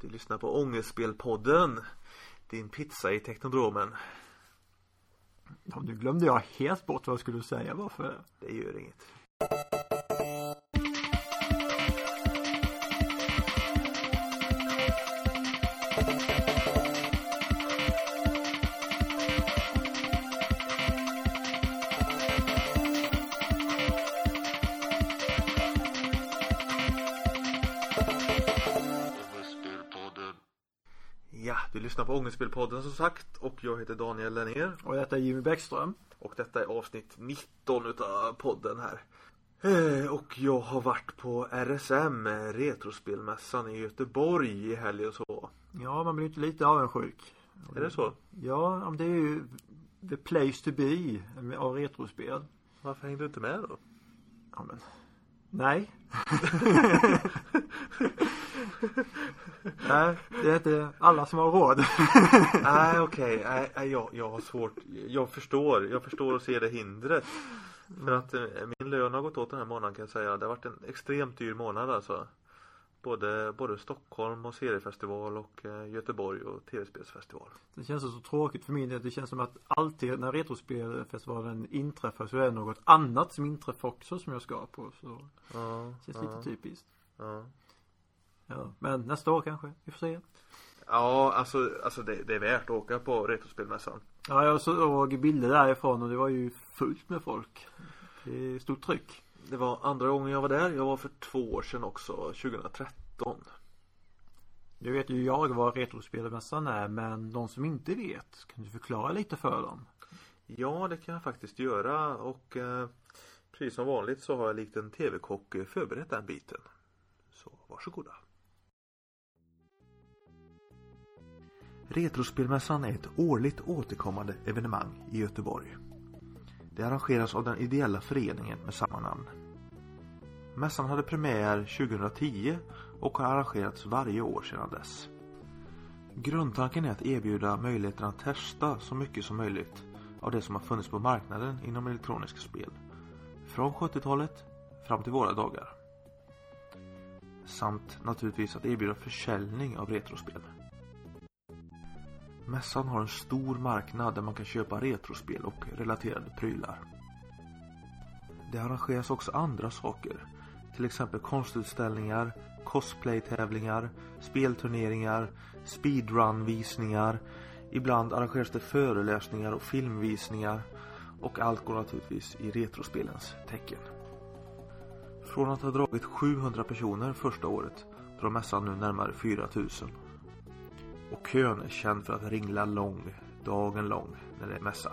Du lyssnar på Ångestspelpodden. Din pizza i Teknodromen. Ja, nu glömde jag helt bort vad jag skulle säga. Varför? Det gör inget. Lyssnar på Ångestspelpodden som sagt och jag heter Daniel Lennér Och detta är Jimmy Bäckström. och detta är avsnitt 19 utav podden här. Eh, Och jag har varit på RSM, Retrospelmässan i Göteborg i helgen så. Ja, man blir inte lite avundsjuk. Är det så? Ja, det är ju the place to be av retrospel. Varför hängde du inte med då? Ja, men. Nej. Nej, det är inte alla som har råd. Nej okej, nej nej, jag, jag har svårt Jag förstår, jag förstår och ser det hindret För att eh, min lön har gått åt den här månaden kan jag säga Det har varit en extremt dyr månad alltså Både, både Stockholm och seriefestival och eh, Göteborg och tv-spelsfestival Det känns så tråkigt för min del. Det känns som att alltid när Retrospelfestivalen inträffar så är det något annat som inträffar också som jag ska på. Så Ja, det känns ja, lite typiskt. ja. Ja, men nästa år kanske. Vi får se. ja alltså, alltså det, det är värt att åka på Retrospelmässan Ja, jag såg bilder därifrån och det var ju fullt med folk. Det är stort tryck. Det var andra gången jag var där, jag var för två år sedan också, 2013 Nu vet ju jag vad Retrospelmässan är, men de som inte vet, kan du förklara lite för dem? Ja, det kan jag faktiskt göra och eh, precis som vanligt så har jag likt en TV-kock förberett den biten. Så varsågoda. Retrospelmässan är ett årligt återkommande evenemang i Göteborg. Det arrangeras av den ideella föreningen med samma namn. Mässan hade premiär 2010 och har arrangerats varje år sedan dess. Grundtanken är att erbjuda möjligheten att testa så mycket som möjligt av det som har funnits på marknaden inom elektroniska spel. Från 70-talet fram till våra dagar. Samt naturligtvis att erbjuda försäljning av retrospel. Mässan har en stor marknad där man kan köpa retrospel och relaterade prylar. Det arrangeras också andra saker. Till exempel konstutställningar, cosplaytävlingar, spelturneringar, speedrun-visningar. Ibland arrangeras det föreläsningar och filmvisningar. Och allt går naturligtvis i retrospelens tecken. Från att ha dragit 700 personer första året drar mässan nu närmare 4000. Och kön är känd för att ringla lång, dagen lång, när det är mässa.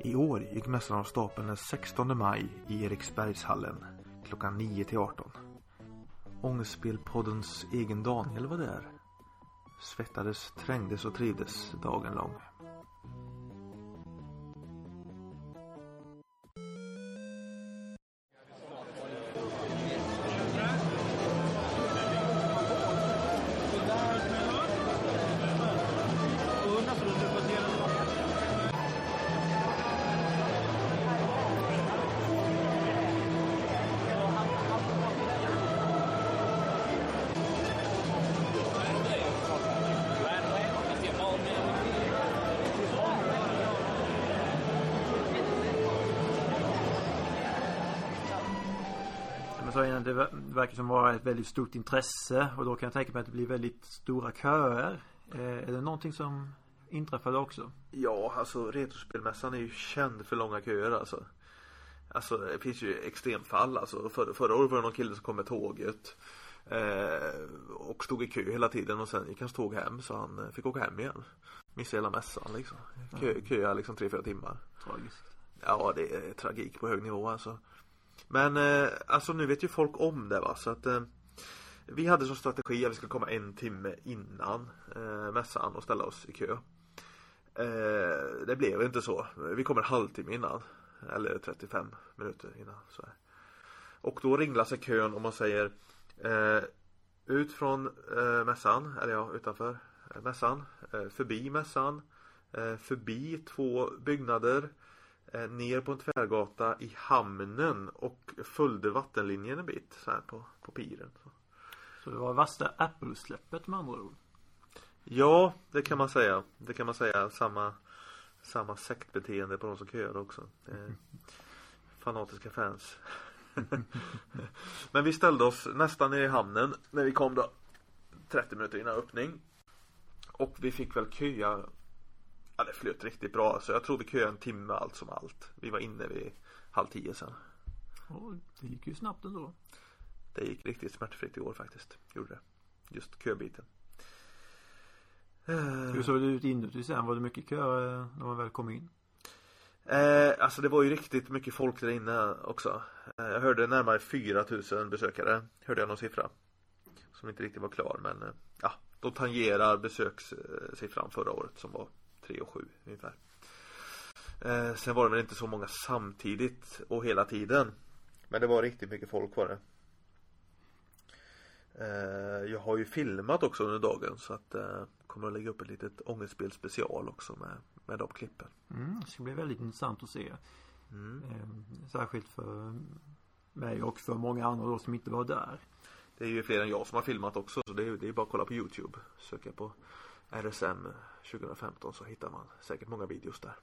I år gick mässan av stapeln den 16 maj i Eriksbergshallen klockan 9 till 18. Ångestspelpoddens egen Daniel var där. Svettades, trängdes och trivdes dagen lång. Som vara ett väldigt stort intresse och då kan jag tänka mig att det blir väldigt stora köer. Eh, är det någonting som inträffade också? Ja, alltså Retrospelmässan är ju känd för långa köer alltså. Alltså det finns ju extremfall alltså. För, förra året var det någon kille som kom med tåget. Eh, och stod i kö hela tiden och sen gick hans tåg hem så han eh, fick åka hem igen. Missade hela mässan liksom. Kö, köa liksom 3-4 timmar. Tragiskt. Ja det är tragik på hög nivå alltså. Men eh, alltså nu vet ju folk om det va så att eh, Vi hade som strategi att vi skulle komma en timme innan eh, mässan och ställa oss i kö. Eh, det blev inte så. Vi kommer en halvtimme innan. Eller 35 minuter innan. Så här. Och då ringlar sig kön och man säger eh, Ut från eh, mässan, eller ja utanför eh, mässan. Eh, förbi mässan. Eh, förbi två byggnader. Eh, ner på en tvärgata i hamnen och följde vattenlinjen en bit så här på, på piren. Så. Så det var värsta Apple-släppet med andra ord. Ja, det kan man säga. Det kan man säga. Samma, samma sektbeteende på de som köade också. Eh, fanatiska fans. Men vi ställde oss nästan i hamnen när vi kom då. 30 minuter innan öppning. Och vi fick väl köa Ja det flöt riktigt bra så jag tror vi köade en timme allt som allt. Vi var inne vid halv tio sen. Och det gick ju snabbt ändå. Det gick riktigt smärtfritt i år faktiskt. Gjorde det. Just köbiten. Hur såg det ut inuti sen? Var det mycket kö eh, när man väl kom in? Eh, alltså det var ju riktigt mycket folk där inne också. Eh, jag hörde närmare 4000 besökare. Hörde jag någon siffra. Som inte riktigt var klar men eh, ja, de tangerar besökssiffran förra året som var 3 och 7 ungefär. Eh, sen var det väl inte så många samtidigt och hela tiden. Men det var riktigt mycket folk var det. Eh, jag har ju filmat också under dagen så att eh, kommer att lägga upp ett litet ångestspel special också med, med de klippen. Mm, det ska bli väldigt intressant att se. Mm. Eh, särskilt för mig och för många andra då som inte var där. Det är ju fler än jag som har filmat också så det är, det är bara att kolla på Youtube. Söka på RSM 2015 så hittar man säkert många videos där.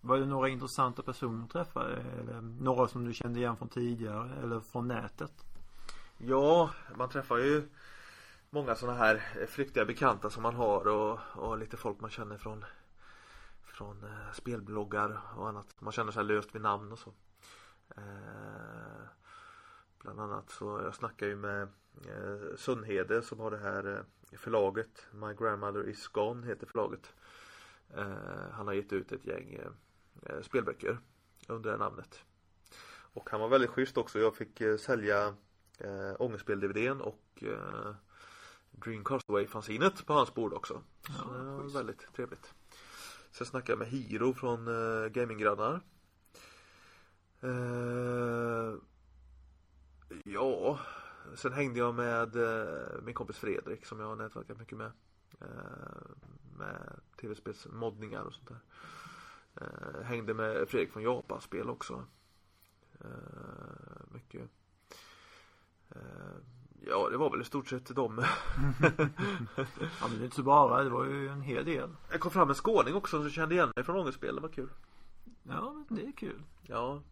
Var det några intressanta personer du träffade? Eller några som du kände igen från tidigare eller från nätet? Ja, man träffar ju många sådana här flyktiga bekanta som man har och, och lite folk man känner från från eh, spelbloggar och annat. Man känner sig löst vid namn och så. Eh, bland annat så jag snackar ju med eh, Sundhede som har det här eh, förlaget My Grandmother Is Gone heter förlaget. Eh, han har gett ut ett gäng eh, spelböcker under det namnet. Och han var väldigt schysst också. Jag fick eh, sälja eh, Ångestspel-DVDn och eh, Dream Castaway-fanzinet på hans bord också. Så Ja, det var schysst. väldigt trevligt. Sen snackade jag med Hiro från eh, Gaminggrannar. Eh, ja, sen hängde jag med eh, min kompis Fredrik som jag har nätverkat mycket med. Eh, med tv-spelsmoddningar och sånt där. Eh, hängde med Fredrik från Japanspel också. Mycket. Ja, det var väl i stort sett de. Ja men det är inte så bara, det var ju en hel del. Jag kom fram en skåning också som kände igen mig från Ångestspel, det var kul. Ja det är kul. Ja.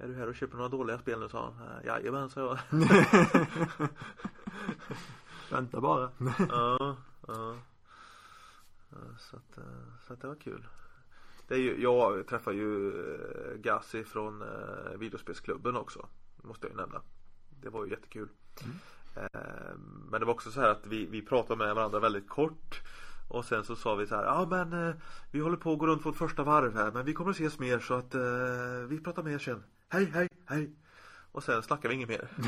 Är du här och köper några dåliga spel nu sa han. Eh, Jajamän sa jag. Vänta bara. ja, ja. Ja, Så att, eh, så att det var kul. Det är ju, jag träffar ju eh, Gassi från eh, videospelsklubben också. Måste jag ju nämna. Det var ju jättekul. Mm. Eh, Men det var också så här att vi, vi pratade med varandra väldigt kort. Och sen så sa vi så här, ja men eh, vi håller på att gå runt vårt första varv här men vi kommer att ses mer så att eh, vi pratar mer sen. Hej hej hej. Och sen snackar vi inget mer.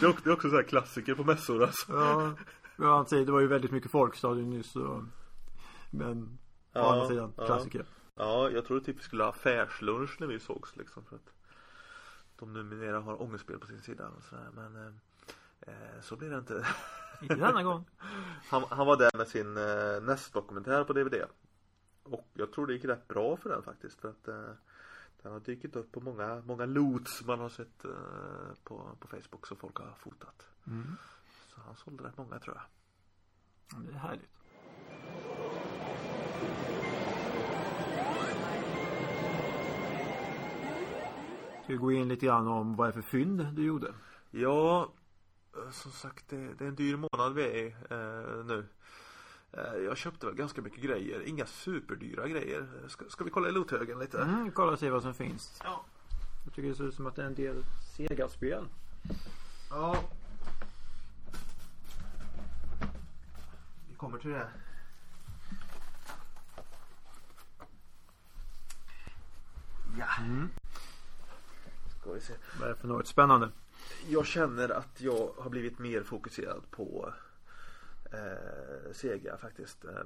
det, är också, det är också så här klassiker på mässor alltså. Ja. Men sidan, det var ju väldigt mycket folk sa du nyss så. Men å Ja, andra sidan, ja. klassiker. Ja, jag trodde typ vi skulle ha affärslunch när vi sågs liksom för att de numera har ångestspel på sin sida och sådär men eh, eh, så blir det inte. Inte denna gång. Han, han var där med sin eh, NES-dokumentär på DVD. Och jag tror det gick rätt bra för den faktiskt för att eh, den har dykt upp på många, många loots man har sett eh, på, på Facebook som folk har fotat. Mm. Så han sålde rätt många tror jag. Ja, Det är härligt. Ska vi gå in lite grann om vad det är för fynd du gjorde? Ja, eh, som sagt det, det är en dyr månad vi är i eh, nu. Eh, jag köpte väl ganska mycket grejer, inga superdyra grejer. Ska, ska vi kolla i loothögen lite? Mm, kolla och se vad som finns. Ja. Jag tycker det ser ut som att det är en del Sega-spel. Ja. Vi kommer till det. Ja. Mm. Ska vi se. Vad är det för något spännande? Jag känner att jag har blivit mer fokuserad på eh, Sega faktiskt. Eh,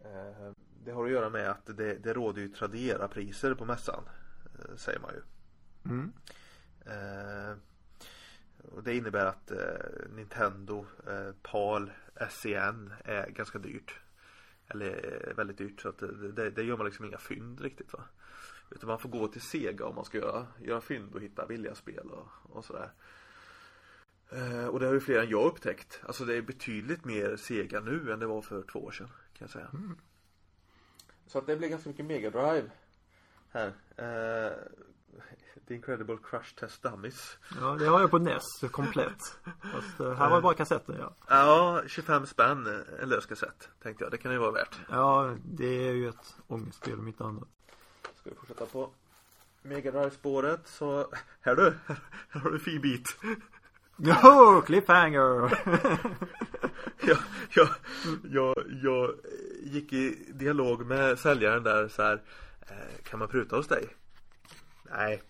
eh, det har att göra med att det, det råder ju Tradera-priser på mässan. Eh, säger man ju. Mm. Eh, och det innebär att eh, Nintendo PAL SCN är ganska dyrt. Eller väldigt dyrt så att det, det, det gör man liksom inga fynd riktigt va. Utan man får gå till Sega om man ska göra, göra fynd och hitta billiga spel och, och sådär. Eh, och det har ju fler än jag upptäckt. Alltså det är betydligt mer Sega nu än det var för två år sedan. Kan jag säga. Mm. Så att det blir ganska mycket Mega Drive här. Eh, The Incredible Crush Test Dummies. Ja, det har jag på NES komplett. Fast eh, här var det bara kassetten ja. Ja, 25 spänn eh, en lös kassett tänkte jag. Det kan ju vara värt. Ja, det är ju ett ångestspel om inte annat. Ska vi fortsätta på Mega Drive spåret så här du, här har du fin bit. Jo, cliffhanger! jag, jag, jag, jag gick i dialog med säljaren där så här. "Eh, Kan man pruta hos dig? Nej,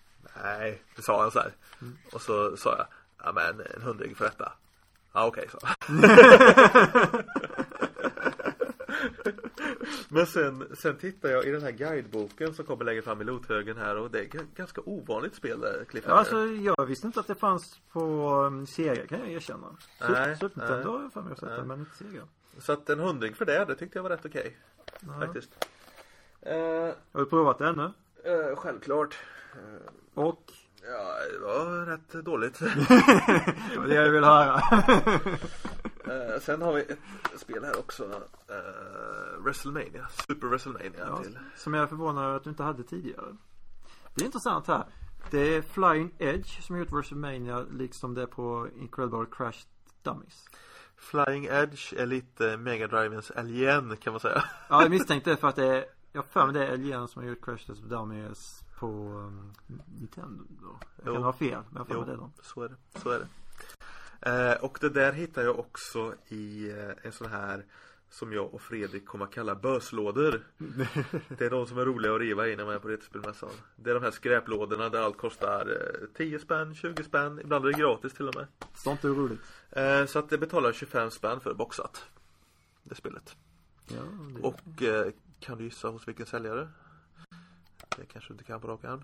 nej, det sa han så här. Och så sa jag, ja men en hundring för detta. Ja okej, så. Men sen, sen tittar jag i den här guideboken som kommer längre fram i lothögen här och det är g- ganska ovanligt spel där, Ja, Cliffhanger. alltså jag visste inte att det fanns på um, Sega kan jag erkänna. Nej, Super. Nintendo har jag för mig sett det, men inte Sega. Så att en hundring för det, det tyckte jag var rätt okej. Ja. Faktiskt. Eh, Har du provat det ännu? eh, självklart. Eh, Och? ja, det var rätt dåligt. Det var det jag ville höra. Eh, sen har vi ett spel här också. Uh, WrestleMania. Super WrestleMania ja, till. som jag är förvånad över att du inte hade tidigare. Det är intressant här. Det är Flying Edge som har gjort WrestleMania liksom det är på Incredible Crash Dummies. Flying Edge är lite Mega Drivens Alien kan man säga. Ja, jag misstänkte det för att det är jag för mig det är Alien som har gjort Crash Test Dummies på um, Nintendo. Jag kan Jo. ha fel, men jag har för mig det då. Så är det. Så är det. Eh, och det där hittar jag också i eh, en sån här som jag och Fredrik kommer att kalla böslådor. Det är de som är roliga att riva i när man är på Retrospelmässan. Det är de här skräplådorna där allt kostar eh, 10 spänn, 20 spänn, ibland är det gratis till och med. Sånt är roligt. Eh, så att det betalar 25 spänn för boxat. Det spelet. Ja, det... Och eh, kan du gissa hos vilken säljare? Det kanske du inte kan på rak arm.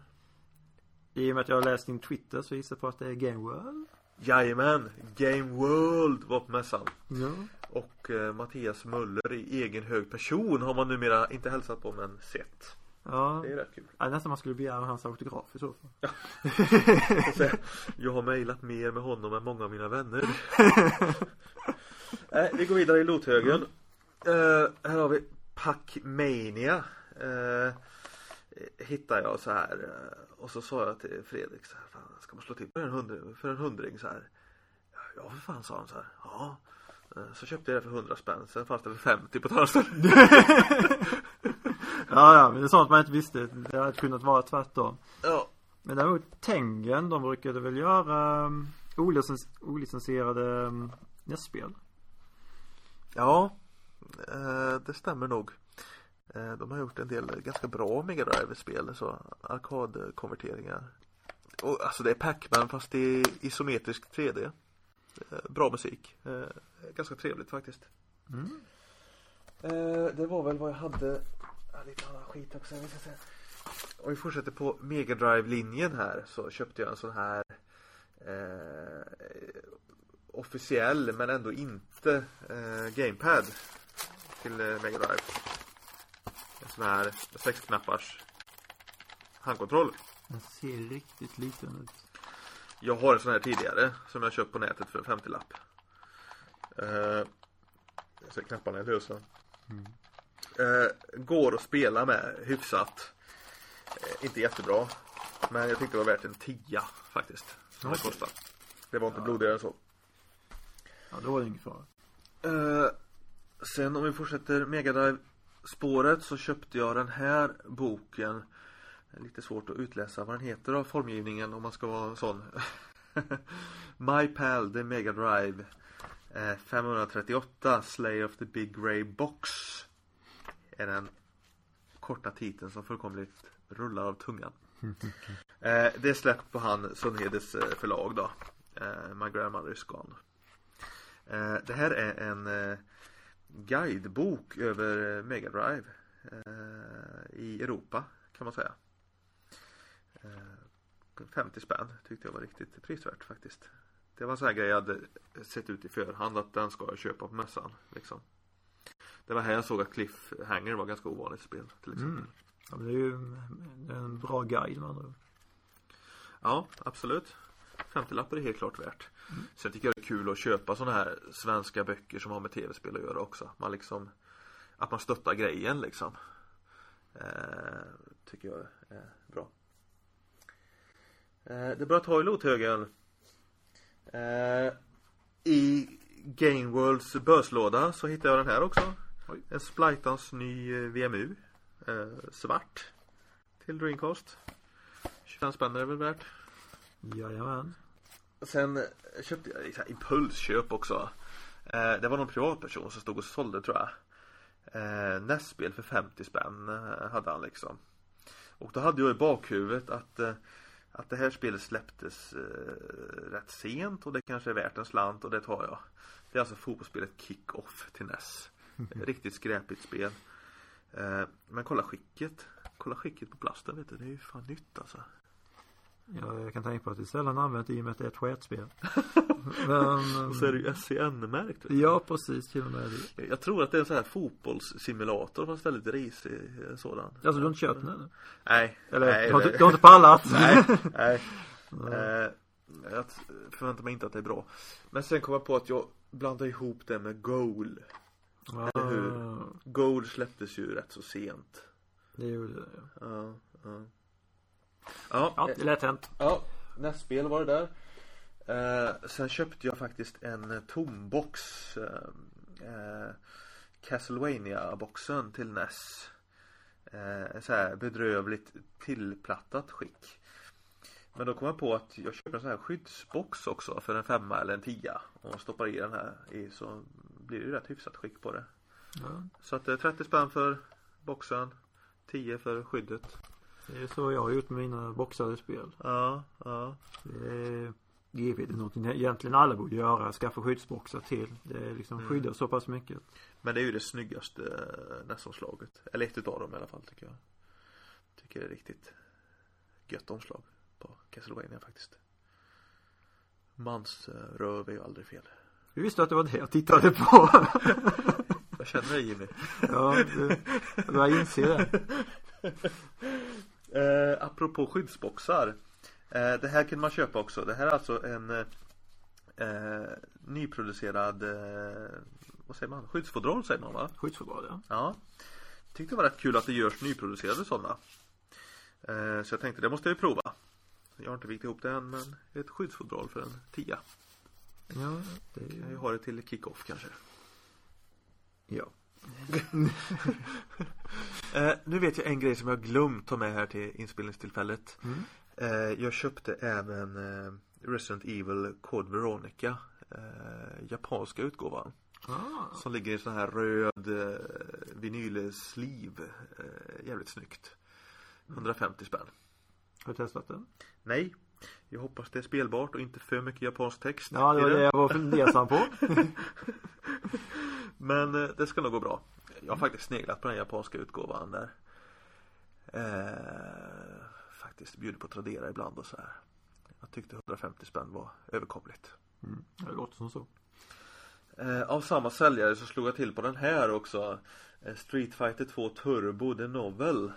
I och med att jag har läst din Twitter så gissar jag på att det är Game World. Jajamän! Game World var på mässan. Ja. Och eh, Mattias Möller i egen hög person har man numera inte hälsat på men sett. Ja. Det är rätt kul. ja nästan man skulle begära hans autograf i så fall. Och så, jag har mejlat mer med honom än många av mina vänner. Nej, vi går vidare i lothögen. Eh, här har vi Pacmania. Uh, hittar jag så här. eh, och så sa jag till Fredrik så här, ska man slå till för en hundring, för en hundring så här? Ja för fan sa han så här. Ja. Eh, Så köpte jag det för 100 spänn. Sen fanns det för 50 på ett annat ställe. Ja, ja, men det är sånt man inte visste. Det hade kunnat vara tvärtom. Ja. Men däremot Tengen, de brukade väl göra um, olicens- olicensierade um, nästspel. Ja, eh, det stämmer nog. Eh, de har gjort en del ganska bra Mega Drive-spel, så arkadkonverteringar. Och, alltså det är Pac-Man fast i isometrisk 3D. Eh, bra musik. Eh, ganska trevligt faktiskt. Mm. Eh, det var väl vad jag hade. Ja, lite annan skit också. Om vi fortsätter på Mega Drive-linjen här så köpte jag en sån här eh, officiell men ändå inte eh, Gamepad till eh, Mega Drive. En sån här sexknappars handkontroll. Den ser riktigt liten ut. Jag har en sån här tidigare som jag köpt på nätet för en 50-lapp. Eh, så knapparna är lösa. Mm. Eh, går att spela med hyfsat. Eh, inte jättebra. Men jag tyckte det var värt en tia faktiskt. Som det Okej. kostade. Det var inte Ja. blodigare än så. Ja, då var det ingen fara. Eh, sen om vi fortsätter Mega Drive spåret så köpte jag den här boken. Lite svårt att utläsa vad den heter av formgivningen om man ska vara sån. My Pal The Mega Drive eh, 538 Slay of the Big Grey Box är den korta titeln som fullkomligt rullar av tungan. Eh, det är släppt på han Sundhedes eh, förlag då. Eh, My Grandmother is Gone. Eh, det här är en eh, guidebok över eh, Mega Drive eh, i Europa kan man säga. Eh, 50 spänn tyckte jag var riktigt prisvärt faktiskt. Det var en sån här grej jag hade sett ut i förhand att den ska jag köpa på mässan. Liksom. Det var här jag såg att Cliffhanger var ganska ovanligt spel till exempel. Mm. Ja, det är ju en bra guide med andra. Ja, absolut. 50-lappar är helt klart värt. Mm. Sen tycker jag det är kul att köpa sådana här svenska böcker som har med tv-spel att göra också. Man liksom Att man stöttar grejen liksom. Eh, tycker jag bra. Eh, det börjar ta i lothögen. Eh, I Gameworlds börslåda så hittade jag den här också. Oj. En Splightans ny eh, VMU. Eh, svart. Till Dreamcast. 25 spänn är det väl värt. Jajamän. Sen köpte jag så här, impulsköp också. Det var någon privatperson som stod och sålde tror jag. Eh, nästspel för 50 spänn hade han liksom. Och då hade jag i bakhuvudet att att det här spelet släpptes eh, rätt sent och det kanske är värt en slant och det tar jag. Det är alltså fotbollsspelet Kick-Off till NES. Riktigt skräpigt spel. Eh, men kolla skicket. Kolla skicket på plasten vet du. Det är ju fan nytt alltså. Ja, jag kan tänka på att det är sällan använt i och med att det är ett sketspel. Men, och så är det ju SCN-märkt. Ja, precis till och med det. Jag tror att det är en sån här fotbollssimulator fast väldigt risig sådan. Alltså du har inte köpt den ännu? Nej. Eller nej, du, har, du har inte pallat? nej. nej. Eh, jag förväntar mig inte att det är bra. Men sen kom jag på att jag blandade ihop det med Goal. Ah. Eller hur? Goal släpptes ju rätt så sent. Det gjorde det ja. ja, ja. Ja, ja det är lätt hänt. Ja, nästspel var det där. Eh, sen köpte jag faktiskt en tombox. Eh, eh, Castlevania-boxen till NES. Eh, så här bedrövligt tillplattat skick. Men då kom jag på att jag köper en sån här skyddsbox också för en femma eller en tia. Och stoppar i den här i så blir det ju rätt hyfsat skick på det. Ja. Så att det är 30 spänn för boxen. 10 för skyddet. Det är så jag har gjort med mina boxade spel. Ja, ja. Det är givet någonting egentligen alla borde göra. Skaffa skyddsboxar till. Det liksom mm. skyddar så pass mycket. Men det är ju det snyggaste nästomslaget. Eller ett utav dem i alla fall tycker jag. Tycker det är riktigt gött omslag på Castlevania faktiskt. Mans röv är ju aldrig fel. Du visste att det var det jag tittade på. jag känner dig Jimmy. ja, du, jag inser det. Eh, apropå skyddsboxar. Eh, det här kan man köpa också. Det här är alltså en eh, nyproducerad eh, vad säger man? Skyddsfodral säger man va? Skyddsfodral ja. Ja. Tyckte det var rätt kul att det görs nyproducerade sådana. Eh, så jag tänkte det måste jag ju prova. Jag har inte vikt ihop det än men ett skyddsfodral för en tia. Ja, det kan ju ha det till kick-off kanske. Ja. eh, nu vet jag en grej som jag glömt ta med här till inspelningstillfället. Mm. Eh, jag köpte även eh, Resident Evil Code Veronica. Eh, japanska utgåvan. Ah. Som ligger i sån här röd eh, vinylsliv. Eh, jävligt snyggt. 150 spänn. Har du testat den? Nej. Jag hoppas det är spelbart och inte för mycket japansk text. Ja, det var det jag var fundersam på. Men eh, det ska nog gå bra. Jag har faktiskt sneglat på den japanska utgåvan där. Eh, faktiskt bjuder på Tradera ibland och så här. Jag tyckte 150 spänn var överkomligt. Mm, det låter som så. Eh, av samma säljare så slog jag till på den här också. Eh, Street Fighter 2 Turbo The Novel.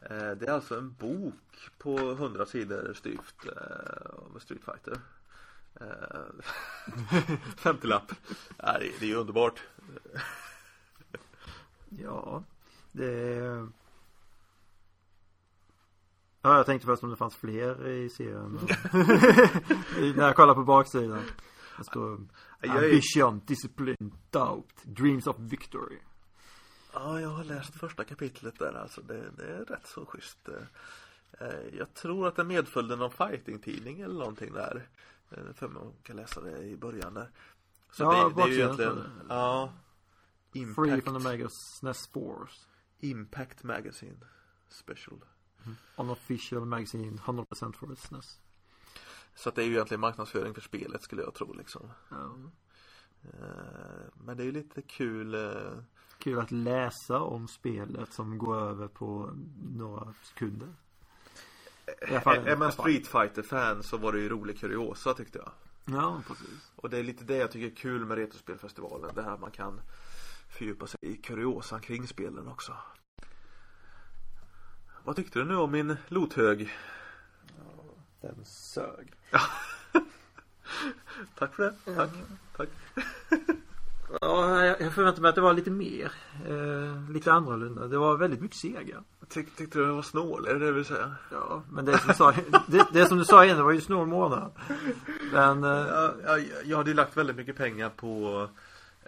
Eh, det är alltså en bok på 100 sidor styvt eh, med Street Fighter. 50-lapp. Ja, det, det är ju underbart. Ja, det. Ja, jag tänkte först om det fanns fler i serien. När jag kollar på baksidan. Det står Ambition, Discipline, Doubt, Dreams of Victory. Ja, jag har läst första kapitlet där alltså. Det, det är rätt så schysst. Eh, jag tror att det medföljde någon fighting-tidning eller någonting där. Eh, för man kan läsa det i början där. Så ja, det, det är ju egentligen, ja. Impact. Free from the Megas SNES Force. Impact Magazine Special. Mm. Unofficial Magazine 100% for SNES. Så att det är ju egentligen marknadsföring för spelet skulle jag tro liksom. Eh, men det är ju lite kul Kul att läsa om spelet som går över på några sekunder. Är man Street fighter fan så var det ju rolig kuriosa tyckte jag. Ja, precis. Och det är lite det jag tycker är kul med Retrospelfestivalen. Det här man kan fördjupa sig i kuriosan kring spelen också. Vad tyckte du nu om min lothög? Den sög. Tack för det. Tack. Tack. Ja, jag förväntade mig att det var lite mer. Eh, lite annorlunda. Det var väldigt mycket sega. Tyck, tyckte du det var snål? Är det det du vill säga? Ja, men det som du sa, det, det som du sa innan var ju snål månad. Men... Eh, ja, jag, jag hade ju lagt väldigt mycket pengar på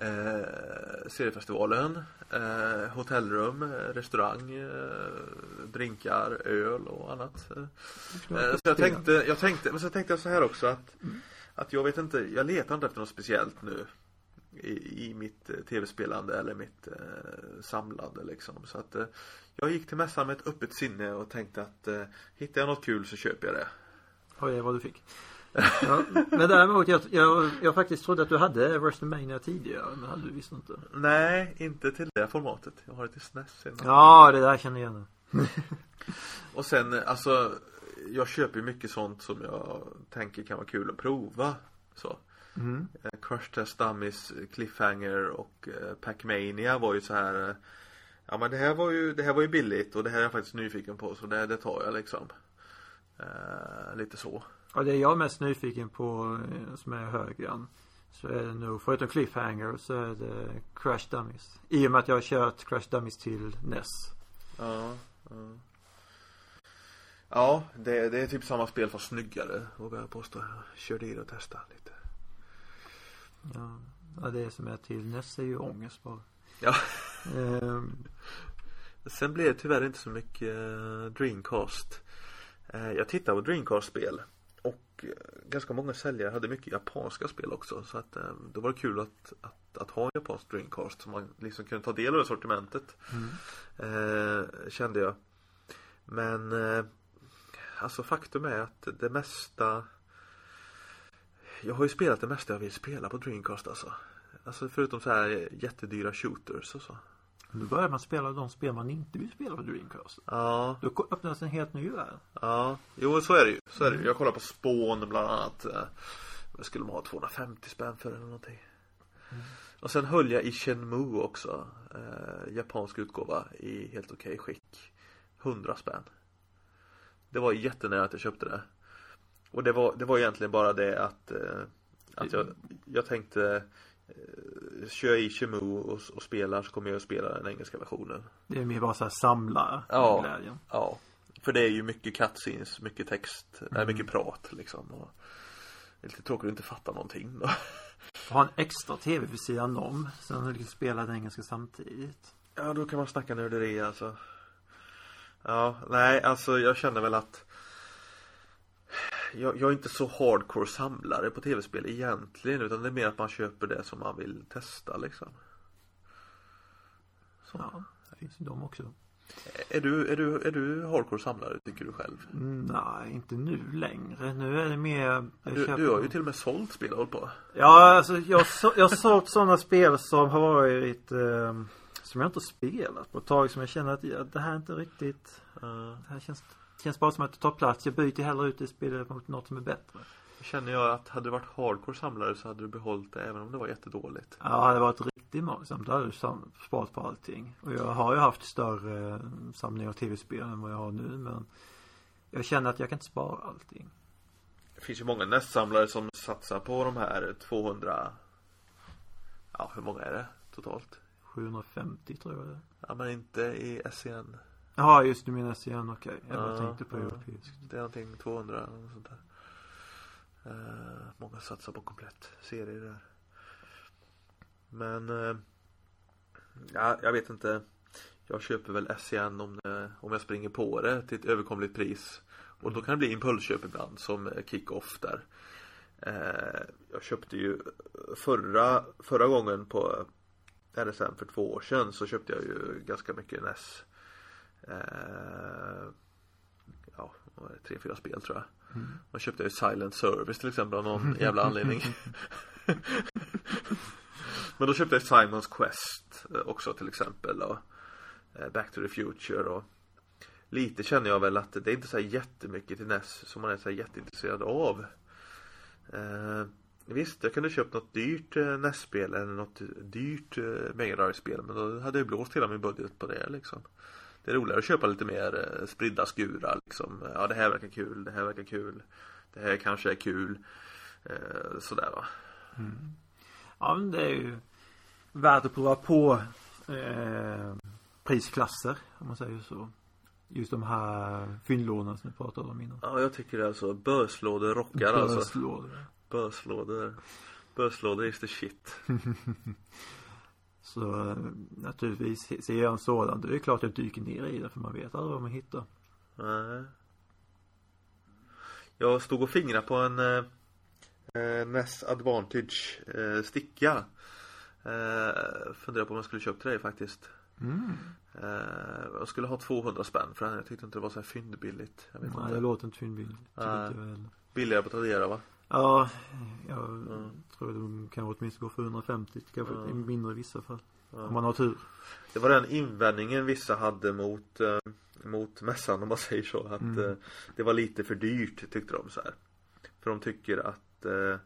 eh, seriefestivalen, eh, hotellrum, restaurang, eh, drinkar, öl och annat. Eh, så jag tänkte, jag tänkte, men så tänkte jag så här också att, mm. att jag vet inte, jag letar inte efter något speciellt nu i, i mitt eh, tv-spelande eller mitt eh, samlande liksom. Så att eh, jag gick till mässan med ett öppet sinne och tänkte att eh, hittar jag något kul så köper jag det. Oj, vad du fick. Ja, men däremot, jag, jag, jag faktiskt trodde att du hade WrestleMania tidigare, men hade du visst inte? Nej, inte till det formatet. Jag har det till SNES senare. Ja, det där känner jag igen. och sen, alltså, jag köper ju mycket sånt som jag tänker kan vara kul att prova. Så. Mm. Eh, Crush Test Dummies, Cliffhanger och eh, Pac-Mania var ju så här eh, Ja men det här var ju, det här var ju billigt och det här är jag faktiskt nyfiken på så det, det tar jag liksom. Eh, lite så. Ja det jag är mest nyfiken på som är högre så är det nog, förutom Cliffhanger så är det Crash Dummies. I och med att jag har kört Crash Dummies till NES. Ja, ja. Ja, det, det är typ samma spel fast snyggare vågar jag påstå. Jag körde i det och testade lite. Ja, ja det som är till NES är ju ångest bara. Ja. um. Sen blev det tyvärr inte så mycket uh, Dreamcast. Uh, jag tittade på Dreamcast-spel. Och uh, ganska många säljare hade mycket japanska spel också. Så att då var det kul att, att, att ha en japansk Dreamcast. Så man liksom kunde ta del av det sortimentet. Mm. kände jag. Men alltså faktum är att det mesta jag har ju spelat det mesta jag vill spela på Dreamcast alltså. Alltså förutom så här jättedyra shooters och så. Nu börjar man spela de spel man inte vill spela på Dreamcast. Ja. Då öppnas en helt ny värld. Ja, jo så är det ju. Så är det ju. Jag kollar på Spawn bland annat. Eh, vad skulle man ha 250 spänn för eller någonting. Mm. Och sen höll jag i Shenmue också. Eh, japansk utgåva i helt okej okay skick. 100 spänn. Det var jättenära att jag köpte det. Och det var, det var egentligen bara det att, eh, att jag, jag tänkte eh, Kör i Chemu och, och spelar så kommer jag att spela den engelska versionen. Det är mer bara så här samla ja, glädjen. Ja. För det är ju mycket cutscenes, mycket text, mm. nej, mycket prat liksom. Och det är lite tråkigt att inte fatta någonting då. Ha en extra tv vid sidan om. Så du liksom spelar den engelska samtidigt. Ja, då kan man snacka nörderi alltså. Ja, nej, alltså jag känner väl att jag, jag, är inte så hardcore samlare på tv-spel egentligen utan det är mer att man köper det som man vill testa liksom. Så. Ja, det finns ju de också. Är du, är du, är du hardcore samlare tycker du själv? Nej, inte nu längre. Nu är det mer du, du har ju till och med sålt spel håll på. Ja, alltså jag, jag har sålt sådana spel som har varit eh, Som jag inte spelat på ett tag som jag känner att ja, det här är inte riktigt uh. Det här känns Känns bara som att det tar plats. Jag byter hellre ut det spelet mot något som är bättre. Känner jag att hade du varit hardcore samlare så hade du behållit det även om det var jättedåligt. Ja, hade det varit riktigt mångsamt då hade du sparat på allting. Och jag har ju haft större samling av tv-spel än vad jag har nu men jag känner att jag kan inte spara allting. Det finns ju många nästsamlare som satsar på de här 200 Ja, hur många är det totalt? 750 tror jag det Ja, men inte i SCN Jaha just du menar CN, okej. Okay. Jag bara tänkte på ja. europeiskt. Det är någonting 200 eller något sånt där. Uh, många satsar på komplett serie där. Men uh, ja, jag vet inte. Jag köper väl SCN om, det, om jag springer på det till ett överkomligt pris. Och då kan det bli impulsköp ibland som kick-off där. Uh, jag köpte ju förra, förra gången på RSM för två år sedan så köpte jag ju ganska mycket NES eh, ja, tre, fyra spel tror jag. Mm. Man köpte ju Silent Service till exempel av någon jävla anledning. Men då köpte jag Simons Quest eh, också till exempel och eh, Back to the Future och Lite känner jag väl att det är inte så här jättemycket till NES som man är så här jätteintresserad av. Eh, visst, jag kunde köpt något dyrt eh, NES-spel eller något dyrt eh, Mega Drive-spel men då hade jag blåst hela min budget på det liksom. Det är roligare att köpa lite mer eh, spridda skurar liksom. Ja det här verkar kul, det här verkar kul. Det här kanske är kul. Eh, sådär va. Mm. Ja men det är ju värt att prova på eh, prisklasser om man säger så. Just de här fyndlådorna som vi pratade om innan. Ja jag tycker det alltså. Böslådor rockar alltså. Böslådor. Böslådor. Böslådor is the shit. Så eh, naturligtvis ser jag en sådan då är det klart jag dyker ner i det för man vet aldrig vad man hittar. Nej. Jag stod och fingrade på en eh, eh NES Advantage eh, sticka. Eh, funderade på om jag skulle köpa till dig faktiskt. Mm. Eh, jag skulle ha 200 spänn för den. Jag tyckte inte det var så här fyndbilligt. Jag vet Nej, inte. det låter inte fyndbilligt. Väl. Billigare på Tradera va? Ja, jag Mm. tror de kan åtminstone gå för 150 kanske Ja. mindre i vissa fall. Ja. Om man har tur. Det var den invändningen vissa hade mot eh, Mot mässan om man säger så att Mm. eh, Det var lite för dyrt tyckte de så här. För de tycker att eh,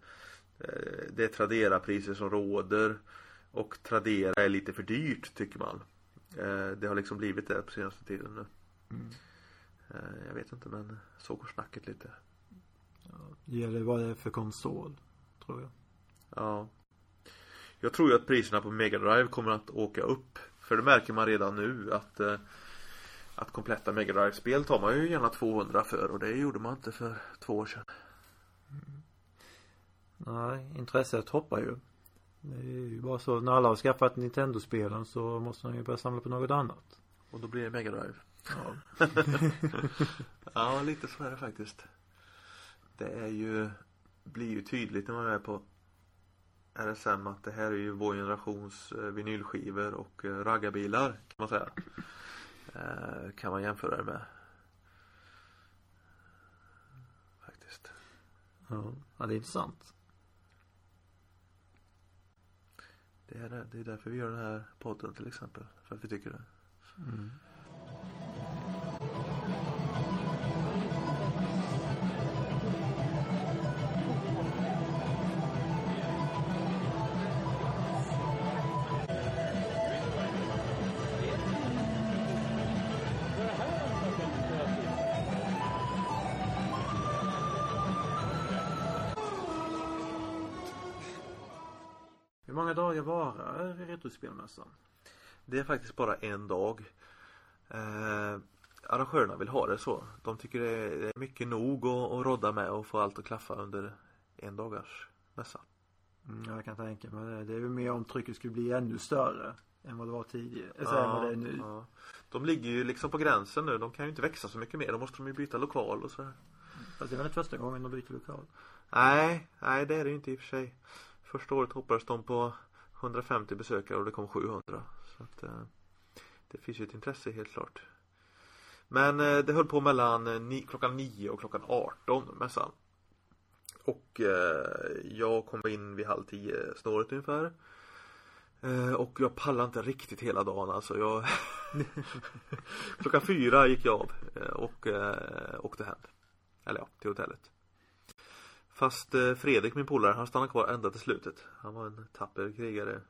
eh, Det är Tradera-priser som råder Och Tradera är lite för dyrt tycker man eh, Det har liksom blivit det på senaste tiden nu Mm. eh, Jag vet inte men så går snacket lite Det gäller vad det är för konsol. Tror jag. Ja Jag tror ju att priserna på Mega Drive kommer att åka upp För det märker man redan nu att eh, Att kompletta Mega Drive-spel tar man ju gärna 200 för och det gjorde man inte för två år sedan Nej, intresset hoppar ju. Det är ju bara så. När alla har skaffat Nintendo-spelen så måste man ju börja samla på något annat. Och då blir det Mega Drive Ja. Ja lite så är det faktiskt Det är ju Blir ju tydligt när man är på RSM att det här är ju vår generations eh, vinylskivor och eh, raggarbilar kan man säga eh, Kan man jämföra det med Faktiskt ja. Det är intressant. Det är, det. det är därför vi gör den här podden till exempel. För att vi tycker det. Mm. Dagar varar Retrospelmässan? Det är faktiskt bara en dag. Eh, arrangörerna vill ha det så. De tycker det är, mycket nog att, att rodda med och få allt att klaffa under en dagars mässa. Mm, jag kan tänka mig det. Det är väl mer om trycket skulle bli ännu större än vad det var tidigare. Alltså än vad det är nu. ja. De ligger ju liksom på gränsen nu. De kan ju inte växa så mycket mer. Då måste de ju byta lokal och så här. Fast det är väl inte första gången de byter lokal. Nej, nej det är det ju inte i och för sig. Första året hoppades de på 150 besökare och det kom 700. Så att eh, det finns ju ett intresse helt klart. Men eh, det höll på mellan eh, ni, klockan 9 och klockan 18 mässan. Och eh, jag kom in vid halv 10 snåret ungefär. Eh, och jag pallade inte riktigt hela dagen alltså. Jag klockan fyra gick jag av och åkte hem. Eller ja, till hotellet. Fast eh, Fredrik, min polare, han stannade kvar ända till slutet. Han var en tapper krigare.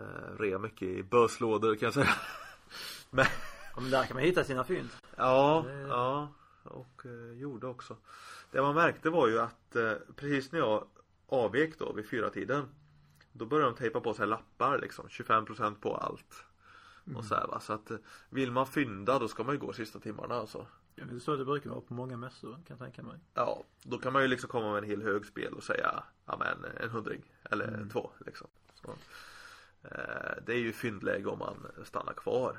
Eh, rea mycket i böslådor kan jag säga. Men, Ja, men där kan man hitta sina fynd. ja, Det- ja. Och eh, gjorde också. Det man märkte var ju att eh, precis när jag avvek då vid fyra tiden Då började de tejpa på sig lappar liksom. 25% på allt. Och så här va. Så att eh, vill man fynda då ska man ju gå sista timmarna alltså. Ja, det är så det brukar vara på många mässor kan jag tänka mig. Ja, då kan man ju liksom komma med en hel hög spel och säga Ja men en hundring eller Mm. två liksom. Så, eh, det är ju fyndläge om man stannar kvar.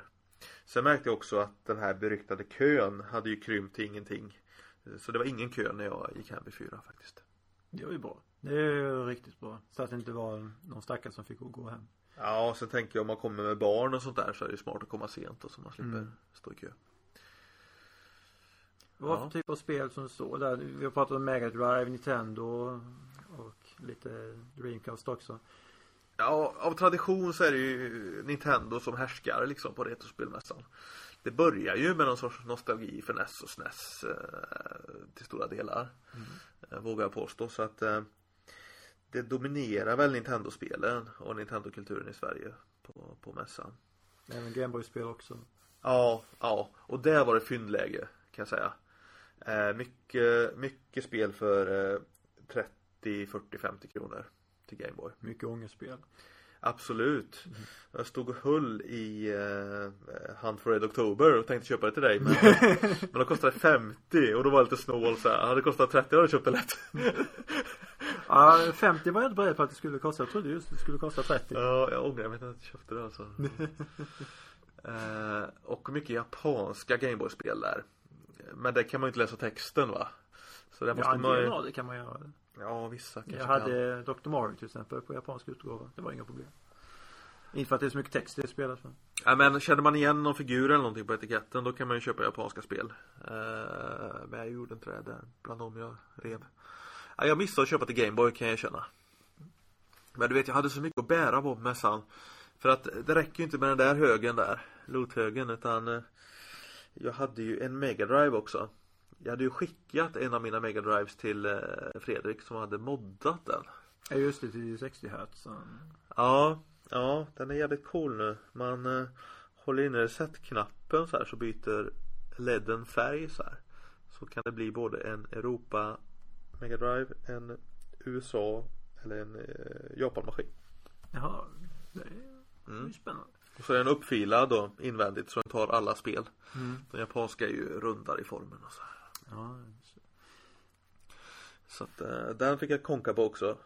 Sen märkte jag också att den här beryktade kön hade ju krympt till ingenting. Så det var ingen kö när jag gick hem vid fyra faktiskt. Det var ju bra. Det är ju riktigt bra. Så att det inte var någon stackare som fick gå hem. Ja, och sen tänker jag om man kommer med barn och sånt där så är det ju smart att komma sent och så man slipper Mm. stå i kö. Vad för typ av spel som står där? Vi har pratat om Mega Drive, Nintendo och lite Dreamcast också. Ja, av tradition så är det ju Nintendo som härskar liksom på Retrospelmässan. Det börjar ju med någon sorts nostalgi för NES och SNES eh, till stora delar. Eh, vågar jag påstå. Så att eh, det dominerar väl Nintendo-spelen och Nintendo-kulturen i Sverige på, på mässan. Även Gameboy-spel också. Ja, ja. Och där var det fyndläge kan jag säga. Eh, mycket, mycket spel för eh, 30, 40, 50 kronor till Gameboy. Mycket ångestspel. Absolut. Jag stod och höll i eh, Hunt for Red October och tänkte köpa det till dig men, men då kostade det 50 och då var jag lite snål så här. Hade det kostat 30 hade jag köpt det lätt. Ja, 50 var jag inte beredd på att det skulle kosta. Jag trodde just det skulle kosta 30. Ja, jag ångrar mig att jag inte köpte det alltså. eh, och mycket japanska Gameboy-spel där. Men det kan man ju inte läsa texten va? Så det måste Ja, man ju... det kan man göra. Ja, vissa kanske Jag hade Dr. Mario till exempel på japansk utgåva. Det var inga problem. Inte för att det är så mycket text i det spelet. Men... Ja, men känner man igen någon figur eller någonting på etiketten då kan man ju köpa japanska spel. Eh, men jag gjorde inte det där bland dem jag rev. Ja, jag missade att köpa till Gameboy kan jag erkänna. Men du vet jag hade så mycket att bära på mässan. För att det räcker ju inte med den där högen där. Loot-högen utan eh, Jag hade ju en Mega Drive också. Jag hade ju skickat en av mina Mega Drives till eh, Fredrik som hade moddat den. Ja just det, till 60 Hz. Ja, ja den är jävligt cool nu. Man eh, håller inne reset-knappen så här så byter ledden färg så här. Så kan det bli både en Europa Mega Drive, en USA eller en eh, Japan-maskin. Jaha, det är är Mm. ju spännande. Och så är den uppfilad då invändigt så den tar alla spel. Mm. Den japanska är ju rundare i formen och så. Ja, så- att eh, den fick jag konka på också.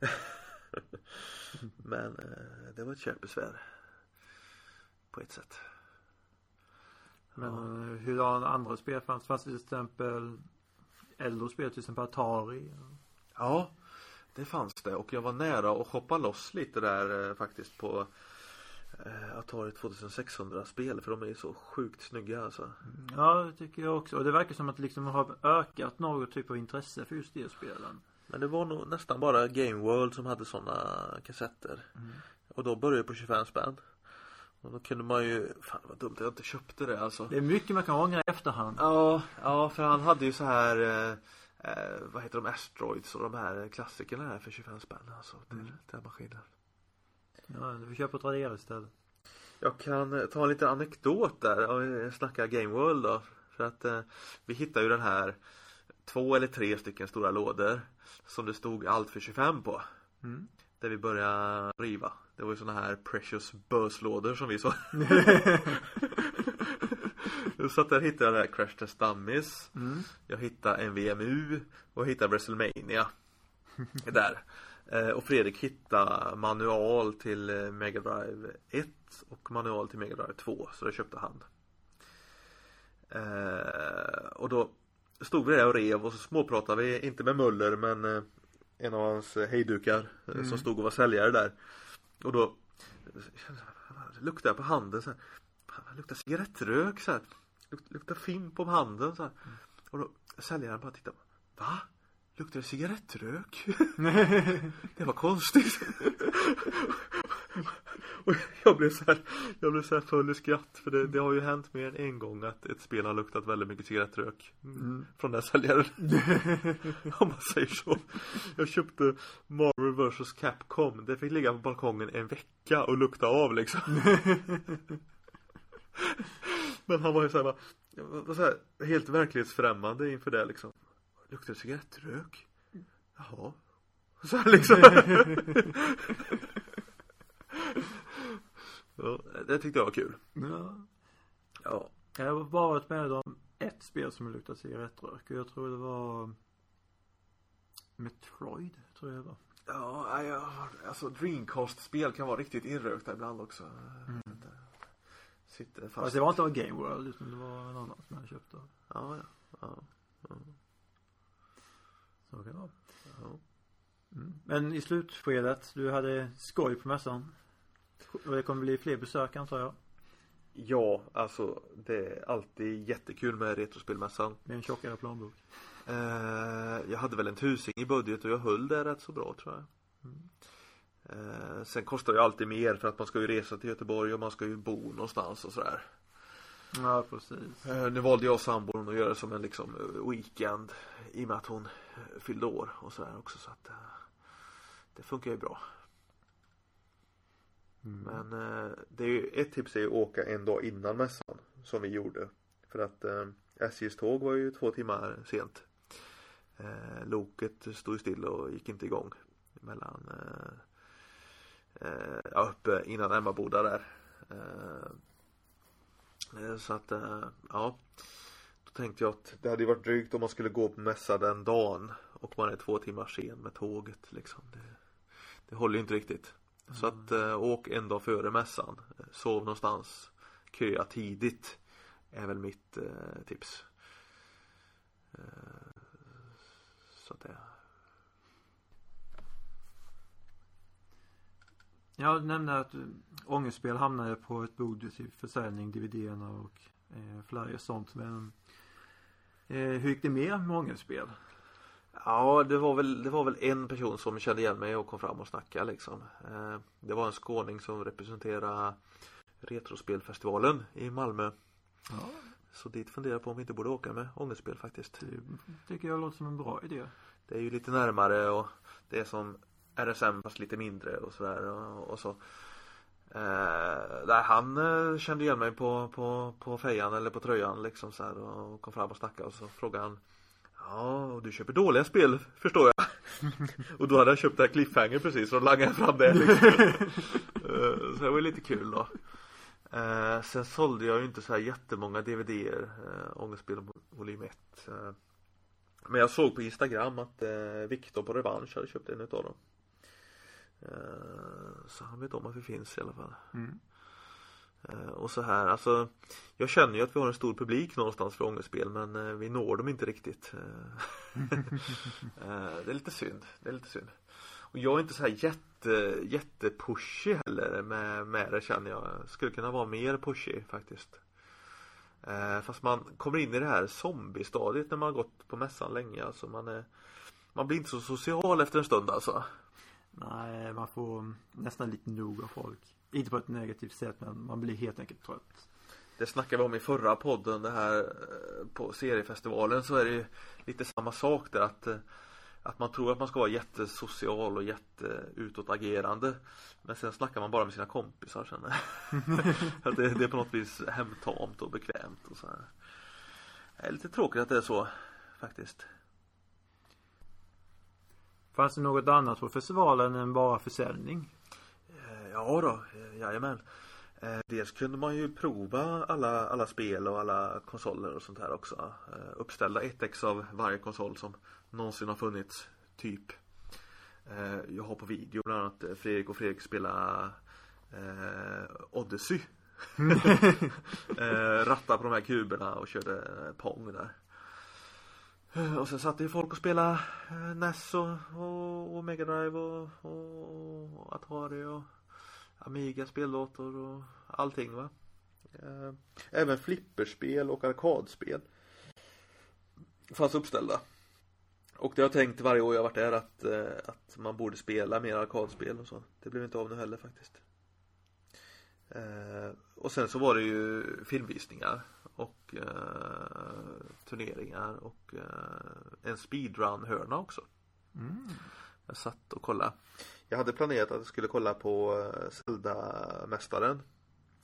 Men eh, det var ett köpbesvär. På ett sätt. Men ja. hur har andra spel fanns? Fanns det till exempel äldre spel, till exempel Atari? Ja, det fanns det och jag var nära att hoppa loss lite där eh, faktiskt på eh, Atari 2600 spel för de är så sjukt snygga alltså. Ja, det tycker jag också. Och det verkar som att det liksom har ökat något typ av intresse för just de spelen. Men det var nog nästan bara Game World som hade sådana kassetter. Mm. Och då började jag på 25 spänn. Och då kunde man ju, fan vad dumt att jag inte köpte det alltså. Det är mycket man kan ångra i efterhand. Ja, ja för han hade ju så här eh, eh, Vad heter de? Asteroids och de här klassikerna här för 25 spänn alltså till Mm. den maskinen. Ja, du får köpa Tradera istället. Jag kan eh, ta en liten anekdot där och snacka Game World då. För att eh, vi hittade ju den här två eller tre stycken stora lådor som det stod allt för 25 på. Mm. Där vi började riva. Det var ju såna här Precious Buzz-lådor som vi sa. Så att där hittade jag det här Crash Test Dummies. Mm. Jag hittade en VMU och jag hittade WrestleMania. där. Eh, och Fredrik hittade manual till eh, Mega Drive 1 och manual till Mega Drive 2. Så det köpte han. Eh, och då stod vi där och rev och så småpratade vi, inte med Möller men en av hans hejdukar Mm. som stod och var säljare där. Och då luktade jag på handen så här. Luktar cigarettrök så här. Luk- Luktar film på handen så här. Och då säljaren bara tittade Va? Luktar det cigarettrök? det var konstigt. och jag blev så här, jag blev så här full i skratt för det, det har ju hänt mer än en gång att ett spel har luktat väldigt mycket cigarettrök. Mm. Från den säljaren. Om man säger så. Jag köpte Marvel vs Capcom. Det fick ligga på balkongen en vecka och lukta av liksom. Men han var ju såhär bara, var så här, helt verklighetsfrämmande inför det liksom. Luktar det cigarettrök? Jaha. Så här liksom. ja, det tyckte jag var kul. Ja. Ja. Jag har varit med om ett spel som luktar cigarettrök. Och jag tror det var Metroid, tror jag det var. Ja, ja, alltså Dreamcast-spel kan vara riktigt inrökta ibland också. Mm. Sitter fast. Fast det var inte av Game World utan det var en annan som jag köpte. Ja, ja. ja, Så vara. ja. Mm. Men i slutskedet, du hade skoj på mässan. Och det kommer bli fler besök antar jag. Ja, alltså det är alltid jättekul med Retrospelmässan. Med en tjockare plånbok. Eh, jag hade väl en tusing i budget och jag höll det rätt så bra tror jag. Mm. Eh, sen kostar det ju alltid mer för att man ska ju resa till Göteborg och man ska ju bo någonstans och sådär. Ja, precis. Eh, nu valde jag och sambon att göra det som en liksom weekend i och med att hon fyllde år och sådär också så att eh, det funkar ju bra. Mm. Men eh, det är ju, ett tips är ju att åka en dag innan mässan. Som vi gjorde. För att eh, SJs tåg var ju två timmar sent. Eh, loket stod still och gick inte igång. Mellan eh, eh, ja, uppe innan Emmaboda där. Eh, så att ja tänkte jag att det hade varit drygt om man skulle gå på mässa den dagen och man är två timmar sen med tåget liksom. Det, det håller ju inte riktigt. Mm. Så att äh, åk en dag före mässan. Sov någonstans. Köa tidigt. Är väl mitt äh, tips. Äh, så att det. Jag nämnde att Ångestspel hamnade på ett bord till försäljning, DVD-erna och eh, flyers och sånt. Men eh, hur gick det med med Ångestspel? Ja, det var, väl, det var väl en person som kände igen mig och kom fram och snackade liksom. Eh, det var en skåning som representerade Retrospelfestivalen i Malmö. Ja. Så dit funderar jag på om vi inte borde åka med ångestspel faktiskt. Det tycker jag låter som en bra idé. Det är ju lite närmare och det är som RSM fast lite mindre och sådär och, och så. Eh, där han eh, kände igen mig på, på, på fejan eller på tröjan liksom så här och kom fram och snackade och så frågade han Ja, och du köper dåliga spel förstår jag. och då hade jag köpt det här Cliffhanger precis och langade fram det liksom. Eh, så det var lite kul då. Eh, sen sålde jag ju inte så här jättemånga DVDer, eh, Ångestspel volym 1. Eh, men jag såg på Instagram att eh, Viktor på Revansch hade köpt en utav dem. Eh, så han vet om att vi finns i alla fall. Mm. Eh, och så här, alltså Jag känner ju att vi har en stor publik någonstans för ångestspel men eh, vi når dem inte riktigt. det är lite synd, det är lite synd. Och jag är inte så här jätte, jättepushy heller med, med det känner jag. Skulle kunna vara mer pushy faktiskt. Fast man kommer in i det här zombiestadiet när man har gått på mässan länge. Alltså man, är, man blir inte så social efter en stund alltså. Nej, man får nästan lite nog av folk. Inte på ett negativt sätt men man blir helt enkelt trött. Det snackade vi om i förra podden det här eh, på seriefestivalen så är det ju lite samma sak där att eh, att man tror att man ska vara jättesocial och jätteutåtagerande Men sen snackar man bara med sina kompisar sen Att det, det, är på något vis hemtamt och bekvämt och så här. Det är lite tråkigt att det är så Faktiskt Fanns det något annat på festivalen än bara försäljning? Eh, ja då, eh, jajamän. Eh, dels kunde man ju prova alla, alla spel och alla konsoler och sånt här också. Uppställda ett ex av varje konsol som någonsin har funnits, typ. Jag har på video bland annat Fredrik och Fredrik spela Odyssey. Ratta på de här kuberna och körde Pong där. Eh, och sen satt ju folk och spelade eh, NES och, och, och Mega Drive och, och Atari och Amiga speldator och allting va. Eh, även flipperspel och arkadspel fanns uppställda. Och det har jag tänkt varje år jag varit där att, att man borde spela mer arkadspel och så. Det blev inte av nu heller faktiskt. Och sen så var det ju filmvisningar och turneringar och eh, en speedrun-hörna också. Mm. Jag satt och kollade. Jag hade planerat att jag skulle kolla på eh, Zelda-mästaren.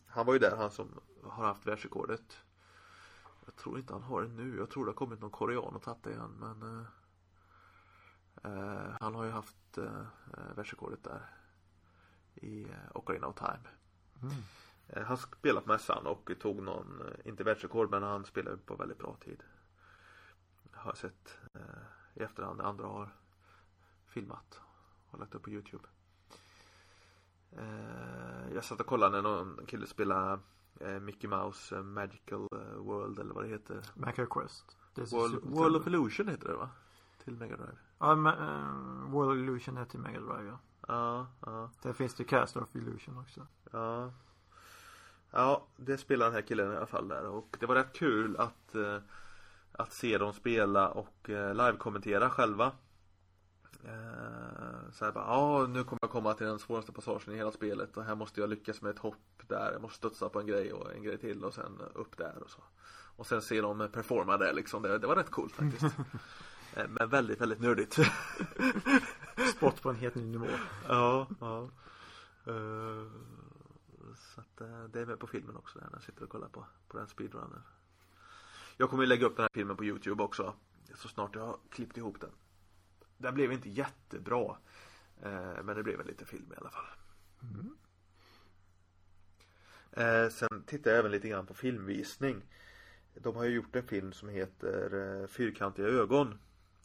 Han var ju där, han som har haft världsrekordet. Jag tror inte han har det nu. Jag tror det har kommit någon korean och tagit det igen men eh, eh, Han har ju haft eh, världsrekordet där. I eh, Ocarina of Time. Mm. Eh, han spelade på mässan och tog någon, inte världsrekord men han spelade på väldigt bra tid. Har jag sett eh, i efterhand när andra har filmat och lagt upp på Youtube. Eh, jag satt och kollade när någon kille spelade eh, Mickey Mouse eh, Magical World eller vad det heter. Magical Quest. World, World of Illusion heter det va? Till Mega Drive. Ja, men, World of Illusion är till Mega Drive ja. Ja, ja. Där finns det Cast of Illusion också. Ja. Ja, det spelar den här killen i alla fall där och det var rätt kul att eh, Att se dem spela och eh, live-kommentera själva. Eh, Så här bara, ja nu kommer jag komma till den svåraste passagen i hela spelet och här måste jag lyckas med ett hopp där. Jag måste studsa på en grej och en grej till och sen upp där och så. Och sen se dem performa där liksom, det, det var rätt coolt faktiskt. Eh, Men väldigt, väldigt nördigt. Sport på en helt ny nivå. Ja, ja. Uh, eh, det är med på filmen också där när jag sitter och kollar på, på den speedrunnen. Jag kommer ju lägga upp den här filmen på Youtube också. Så snart jag har klippt ihop den. Den blev inte jättebra. Eh, men det blev en liten film i alla fall. Mm. Eh, sen tittar jag även lite grann på filmvisning. De har ju gjort en film som heter eh, Fyrkantiga ögon.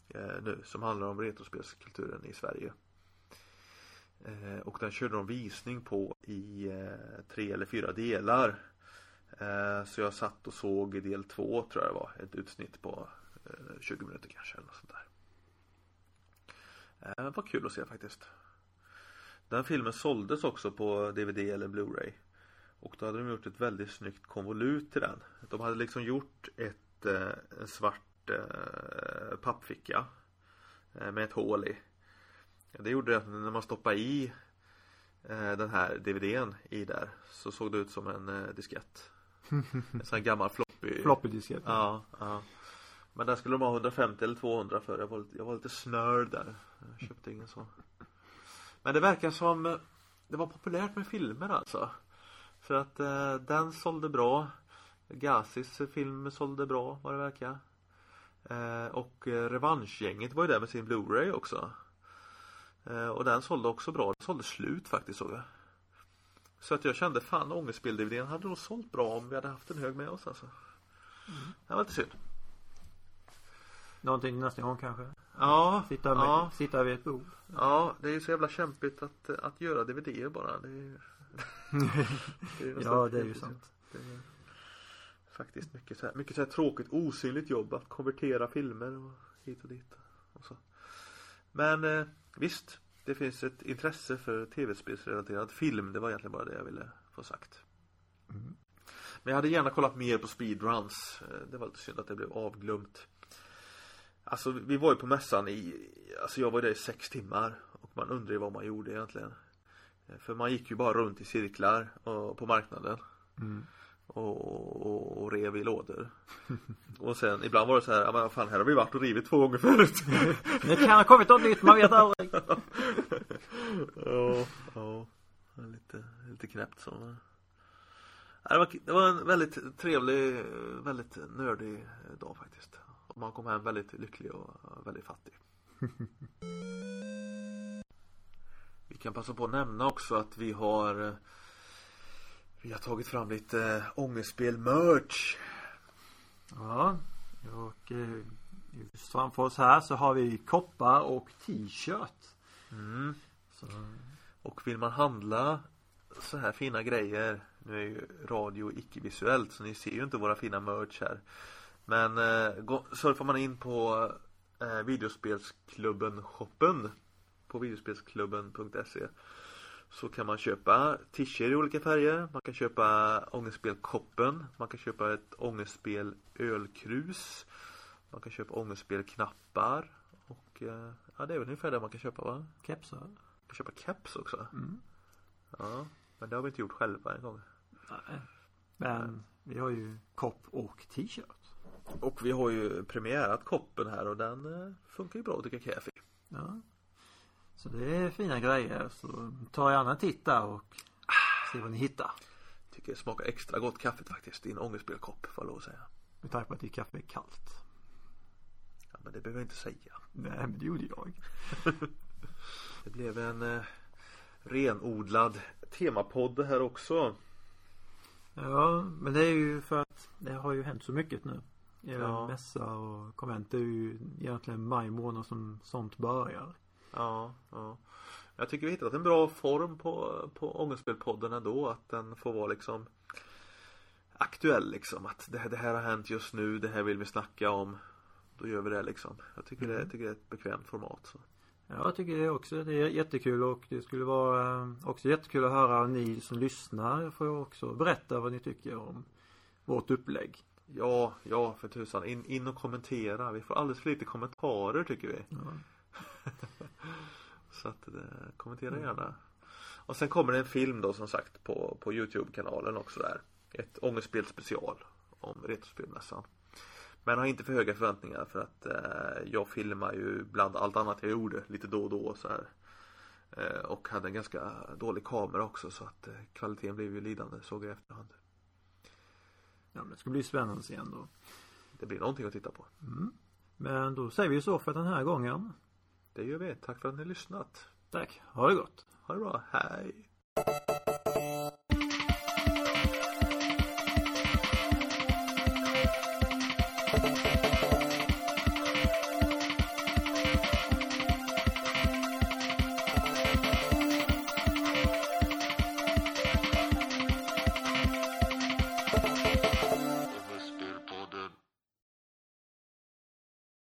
Eh, nu som handlar om retrospelskulturen i Sverige. Eh, och den körde de visning på i eh, tre eller fyra delar. Eh, så jag satt och såg i del två tror jag det var. Ett utsnitt på eh, 20 minuter kanske eller något sånt där. Eh, det var kul att se faktiskt. Den filmen såldes också på DVD eller Blu-ray. Och då hade de gjort ett väldigt snyggt konvolut till den. De hade liksom gjort ett, eh, en svart pappficka. Med ett hål i. Det gjorde att när man stoppade i den här DVDn i där så såg det ut som en diskett. En sån här gammal floppy. Floppy diskett. Ja, ja. Men där skulle de ha 150 eller 200 för. Jag var, jag var lite snörd där. Jag köpte ingen sån. Men det verkar som det var populärt med filmer alltså. För att eh, den sålde bra. Gazis film sålde bra vad det verkar. Eh, och Revanschgänget var ju där med sin Blu-ray också. Eh, och den sålde också bra. Den sålde slut faktiskt såg jag. Så att jag kände fan ångestbild hade nog sålt bra om vi hade haft en hög med oss alltså. Mm. Det var lite synd. Någonting nästa gång kanske? Ja. Sitta, med, ja. sitta vid ett bord? Ja, det är ju så jävla kämpigt att, att göra DVD bara. Det är, det är ja, det är ju sant. Det är faktiskt mycket så här, mycket så här tråkigt osynligt jobb att konvertera filmer och hit och dit. Och så. Men eh, visst, det finns ett intresse för tv-spelsrelaterad film. Det var egentligen bara det jag ville få sagt. Mm. Men jag hade gärna kollat mer på speedruns. Eh, det var lite synd att det blev avglömt. Alltså vi var ju på mässan i, alltså jag var där i sex timmar och man undrar ju vad man gjorde egentligen. Eh, för man gick ju bara runt i cirklar på marknaden. Mm och, och, och rev i lådor. och sen ibland var det så här, ja men fan här har vi varit och rivit två gånger förut. det kan ha kommit något nytt, man vet aldrig. ja, ja. Lite, lite knäppt så. Det var, det var en väldigt trevlig, väldigt nördig dag faktiskt. Och man kom hem väldigt lycklig och väldigt fattig. Vi kan passa på att nämna också att vi har vi har tagit fram lite ångestspel-merch. Ja, och eh, just framför oss här så har vi koppar och t-shirt. Mm. Och vill man handla så här fina grejer Nu är ju radio icke-visuellt så ni ser ju inte våra fina merch här Men eh, surfar man in på eh, videospelsklubben shoppen På videospelsklubben.se så kan man köpa t-shirts i olika färger. Man kan köpa ångestspelkoppen. Man kan köpa ett ångestspel ölkrus. Man kan köpa ångestspelknappar. Och eh, ja, det är väl ungefär det man kan köpa va? Kepsar. Man kan köpa keps också. Mm. Ja, men det har vi inte gjort själva en gång. Nej. Men vi har ju kopp och t-shirt. Och vi har ju premiärat koppen här och den eh, funkar ju bra dricka kaffe Ja. Så det är fina grejer. Så ta gärna en titt där och se vad ni hittar. Tycker det smakar extra gott kaffet faktiskt i en ångestspelkopp får jag lov att säga. Med tanke på att ditt kaffe är kallt. Ja men det behöver jag inte säga. Nej men det gjorde jag. det blev en eh, renodlad temapodd här också. Ja men det är ju för att det har ju hänt så mycket nu. Ja. Mässa och konvent. Det är ju egentligen maj månad som sånt börjar. Ja, ja. Jag tycker vi hittat en bra form på, på Ångestspelpodden ändå. Att den får vara liksom aktuell liksom. Att det, det här har hänt just nu. Det här vill vi snacka om. Då gör vi det liksom. Jag tycker, mm. det, jag tycker det är ett bekvämt format. Så. Ja, jag tycker det också. Det är jättekul och det skulle vara eh, också jättekul att höra ni som lyssnar får också berätta vad ni tycker om vårt upplägg. Ja, ja för tusan. In, in och kommentera. Vi får alldeles för lite kommentarer tycker vi. Ja. Så att eh, kommentera gärna. Och sen kommer det en film då som sagt på, på Youtube-kanalen också där. Ett ångestspel special om Retrospelmässan. Men har inte för höga förväntningar för att eh, jag filmar ju bland allt annat jag gjorde lite då och då så här. Eh, och hade en ganska dålig kamera också så att eh, kvaliteten blev ju lidande såg jag i efterhand. Ja men det ska bli spännande igen då. Det blir någonting att titta på. Mm. Men då säger vi så för den här gången. Det gör vi. Tack för att ni lyssnat. Tack. Ha det gott. Ha det bra. Hej.